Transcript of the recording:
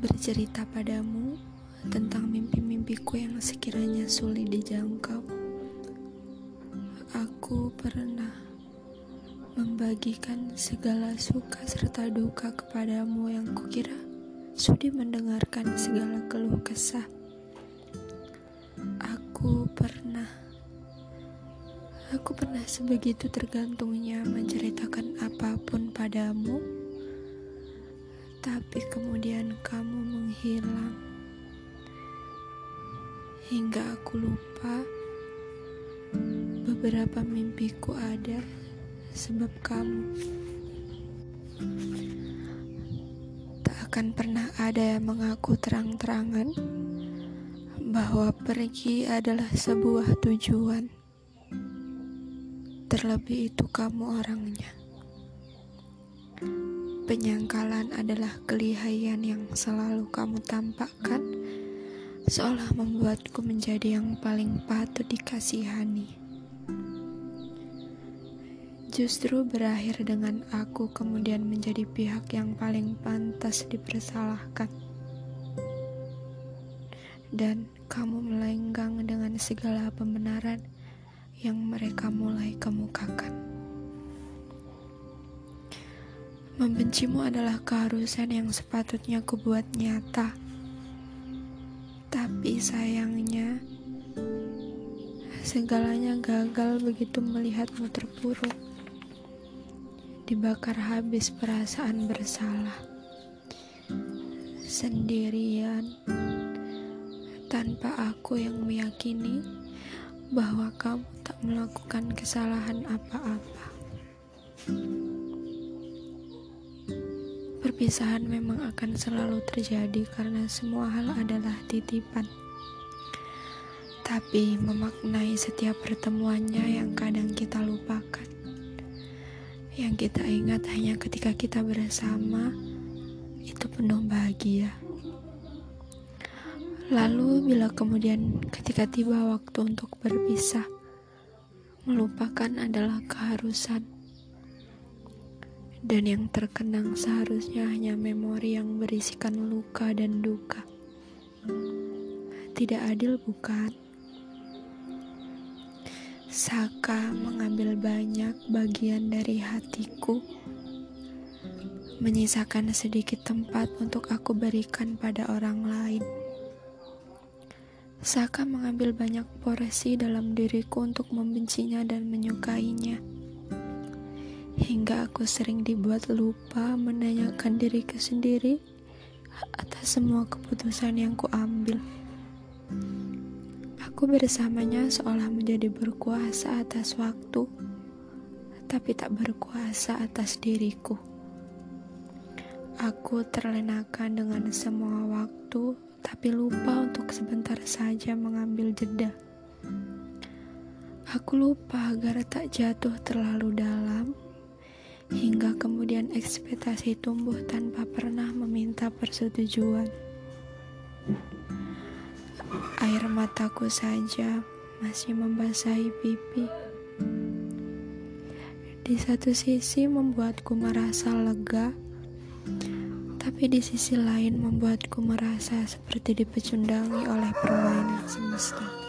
bercerita padamu tentang mimpi-mimpiku yang sekiranya sulit dijangkau. Aku pernah membagikan segala suka serta duka kepadamu yang kukira sudi mendengarkan segala keluh kesah. Aku pernah Aku pernah sebegitu tergantungnya menceritakan apa pun padamu tapi kemudian kamu menghilang. Hingga aku lupa beberapa mimpiku ada sebab kamu. Tak akan pernah ada yang mengaku terang-terangan bahwa pergi adalah sebuah tujuan. Terlebih itu kamu orangnya Penyangkalan adalah kelihayan yang selalu kamu tampakkan, seolah membuatku menjadi yang paling patut dikasihani. Justru berakhir dengan aku kemudian menjadi pihak yang paling pantas dipersalahkan. Dan kamu melenggang dengan segala pembenaran yang mereka mulai kemukakan. Membencimu adalah keharusan yang sepatutnya kubuat nyata. Tapi sayangnya, segalanya gagal begitu melihatmu terpuruk. Dibakar habis perasaan bersalah. Sendirian, tanpa aku yang meyakini bahwa kamu tak melakukan kesalahan apa-apa. Perpisahan memang akan selalu terjadi karena semua hal adalah titipan. Tapi memaknai setiap pertemuannya yang kadang kita lupakan. Yang kita ingat hanya ketika kita bersama, itu penuh bahagia. Lalu bila kemudian ketika tiba waktu untuk berpisah, melupakan adalah keharusan dan yang terkenang seharusnya hanya memori yang berisikan luka dan duka. Tidak adil, bukan? Saka mengambil banyak bagian dari hatiku, menyisakan sedikit tempat untuk aku berikan pada orang lain. Saka mengambil banyak porsi dalam diriku untuk membencinya dan menyukainya hingga aku sering dibuat lupa menanyakan diriku sendiri atas semua keputusan yang kuambil. Aku bersamanya seolah menjadi berkuasa atas waktu, tapi tak berkuasa atas diriku. Aku terlenakan dengan semua waktu, tapi lupa untuk sebentar saja mengambil jeda. Aku lupa agar tak jatuh terlalu dalam hingga kemudian ekspektasi tumbuh tanpa pernah meminta persetujuan. Air mataku saja masih membasahi pipi. Di satu sisi membuatku merasa lega, tapi di sisi lain membuatku merasa seperti dipecundangi oleh permainan semesta.